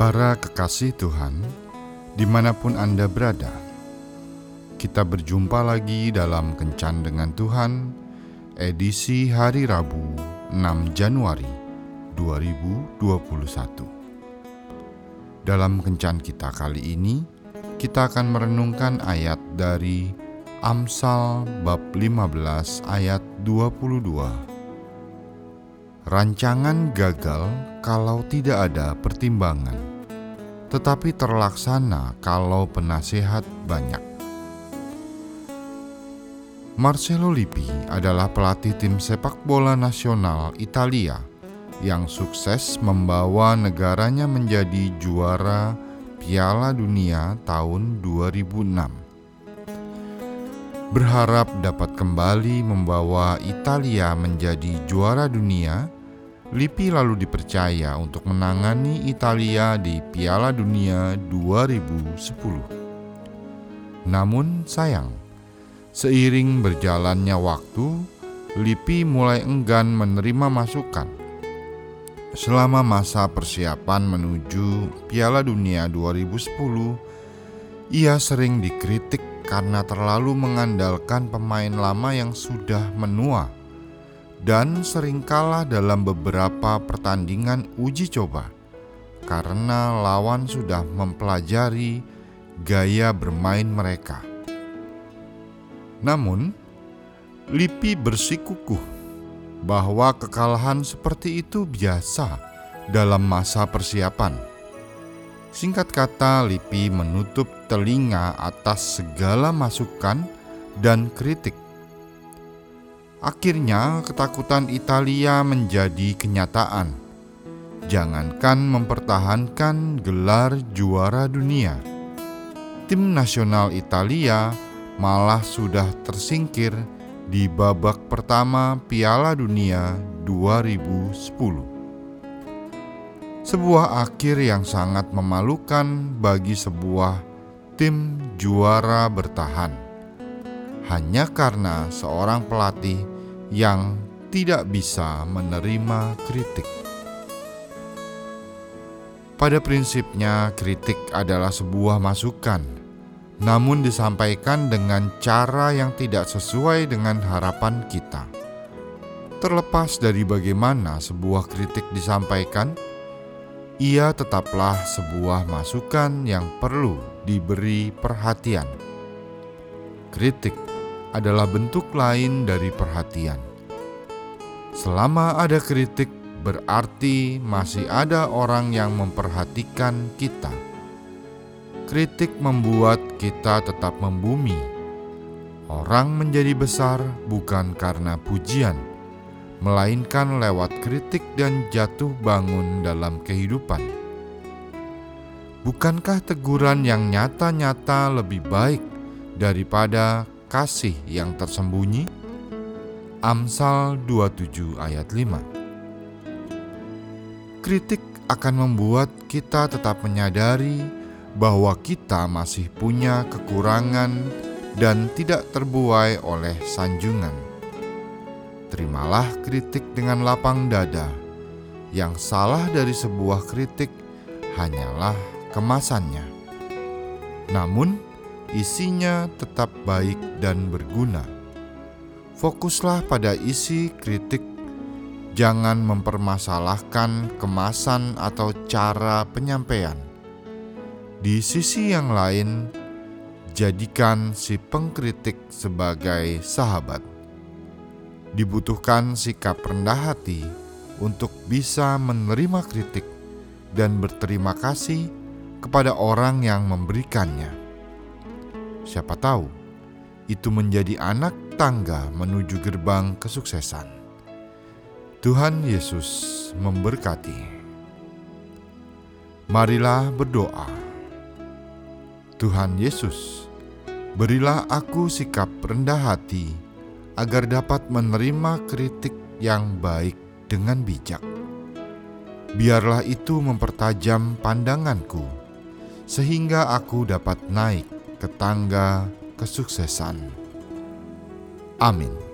Para kekasih Tuhan, di mana pun Anda berada, kita berjumpa lagi dalam Kencan dengan Tuhan, edisi hari Rabu 6 Januari 2021. Dalam Kencan kita kali ini, kita akan merenungkan ayat dari Amsal bab 15 ayat 22 Rancangan gagal kalau tidak ada pertimbangan, tetapi terlaksana kalau penasehat banyak. Marcelo Lippi adalah pelatih tim sepak bola nasional Italia yang sukses membawa negaranya menjadi juara Piala Dunia tahun 2006. Berharap dapat kembali membawa Italia menjadi juara dunia, Lippi lalu dipercaya untuk menangani Italia di Piala Dunia 2010. Namun sayang, seiring berjalannya waktu, Lippi mulai enggan menerima masukan. Selama masa persiapan menuju Piala Dunia 2010, ia sering dikritik karena terlalu mengandalkan pemain lama yang sudah menua dan sering kalah dalam beberapa pertandingan uji coba karena lawan sudah mempelajari gaya bermain mereka. Namun, Lippi bersikukuh bahwa kekalahan seperti itu biasa dalam masa persiapan. Singkat kata, Lippi menutup telinga atas segala masukan dan kritik Akhirnya, ketakutan Italia menjadi kenyataan. Jangankan mempertahankan gelar juara dunia, tim nasional Italia malah sudah tersingkir di babak pertama Piala Dunia 2010. Sebuah akhir yang sangat memalukan bagi sebuah tim juara bertahan hanya karena seorang pelatih yang tidak bisa menerima kritik. Pada prinsipnya, kritik adalah sebuah masukan, namun disampaikan dengan cara yang tidak sesuai dengan harapan kita. Terlepas dari bagaimana sebuah kritik disampaikan, ia tetaplah sebuah masukan yang perlu diberi perhatian. Kritik adalah bentuk lain dari perhatian. Selama ada kritik, berarti masih ada orang yang memperhatikan kita. Kritik membuat kita tetap membumi. Orang menjadi besar bukan karena pujian, melainkan lewat kritik dan jatuh bangun dalam kehidupan. Bukankah teguran yang nyata-nyata lebih baik daripada kasih yang tersembunyi? Amsal 27 ayat 5 Kritik akan membuat kita tetap menyadari bahwa kita masih punya kekurangan dan tidak terbuai oleh sanjungan. Terimalah kritik dengan lapang dada. Yang salah dari sebuah kritik hanyalah kemasannya. Namun, isinya tetap baik dan berguna. Fokuslah pada isi kritik, jangan mempermasalahkan kemasan atau cara penyampaian. Di sisi yang lain, jadikan si pengkritik sebagai sahabat. Dibutuhkan sikap rendah hati untuk bisa menerima kritik dan berterima kasih kepada orang yang memberikannya. Siapa tahu itu menjadi anak tangga menuju gerbang kesuksesan. Tuhan Yesus memberkati. Marilah berdoa. Tuhan Yesus, berilah aku sikap rendah hati agar dapat menerima kritik yang baik dengan bijak. Biarlah itu mempertajam pandanganku, sehingga aku dapat naik ke tangga kesuksesan. Amin.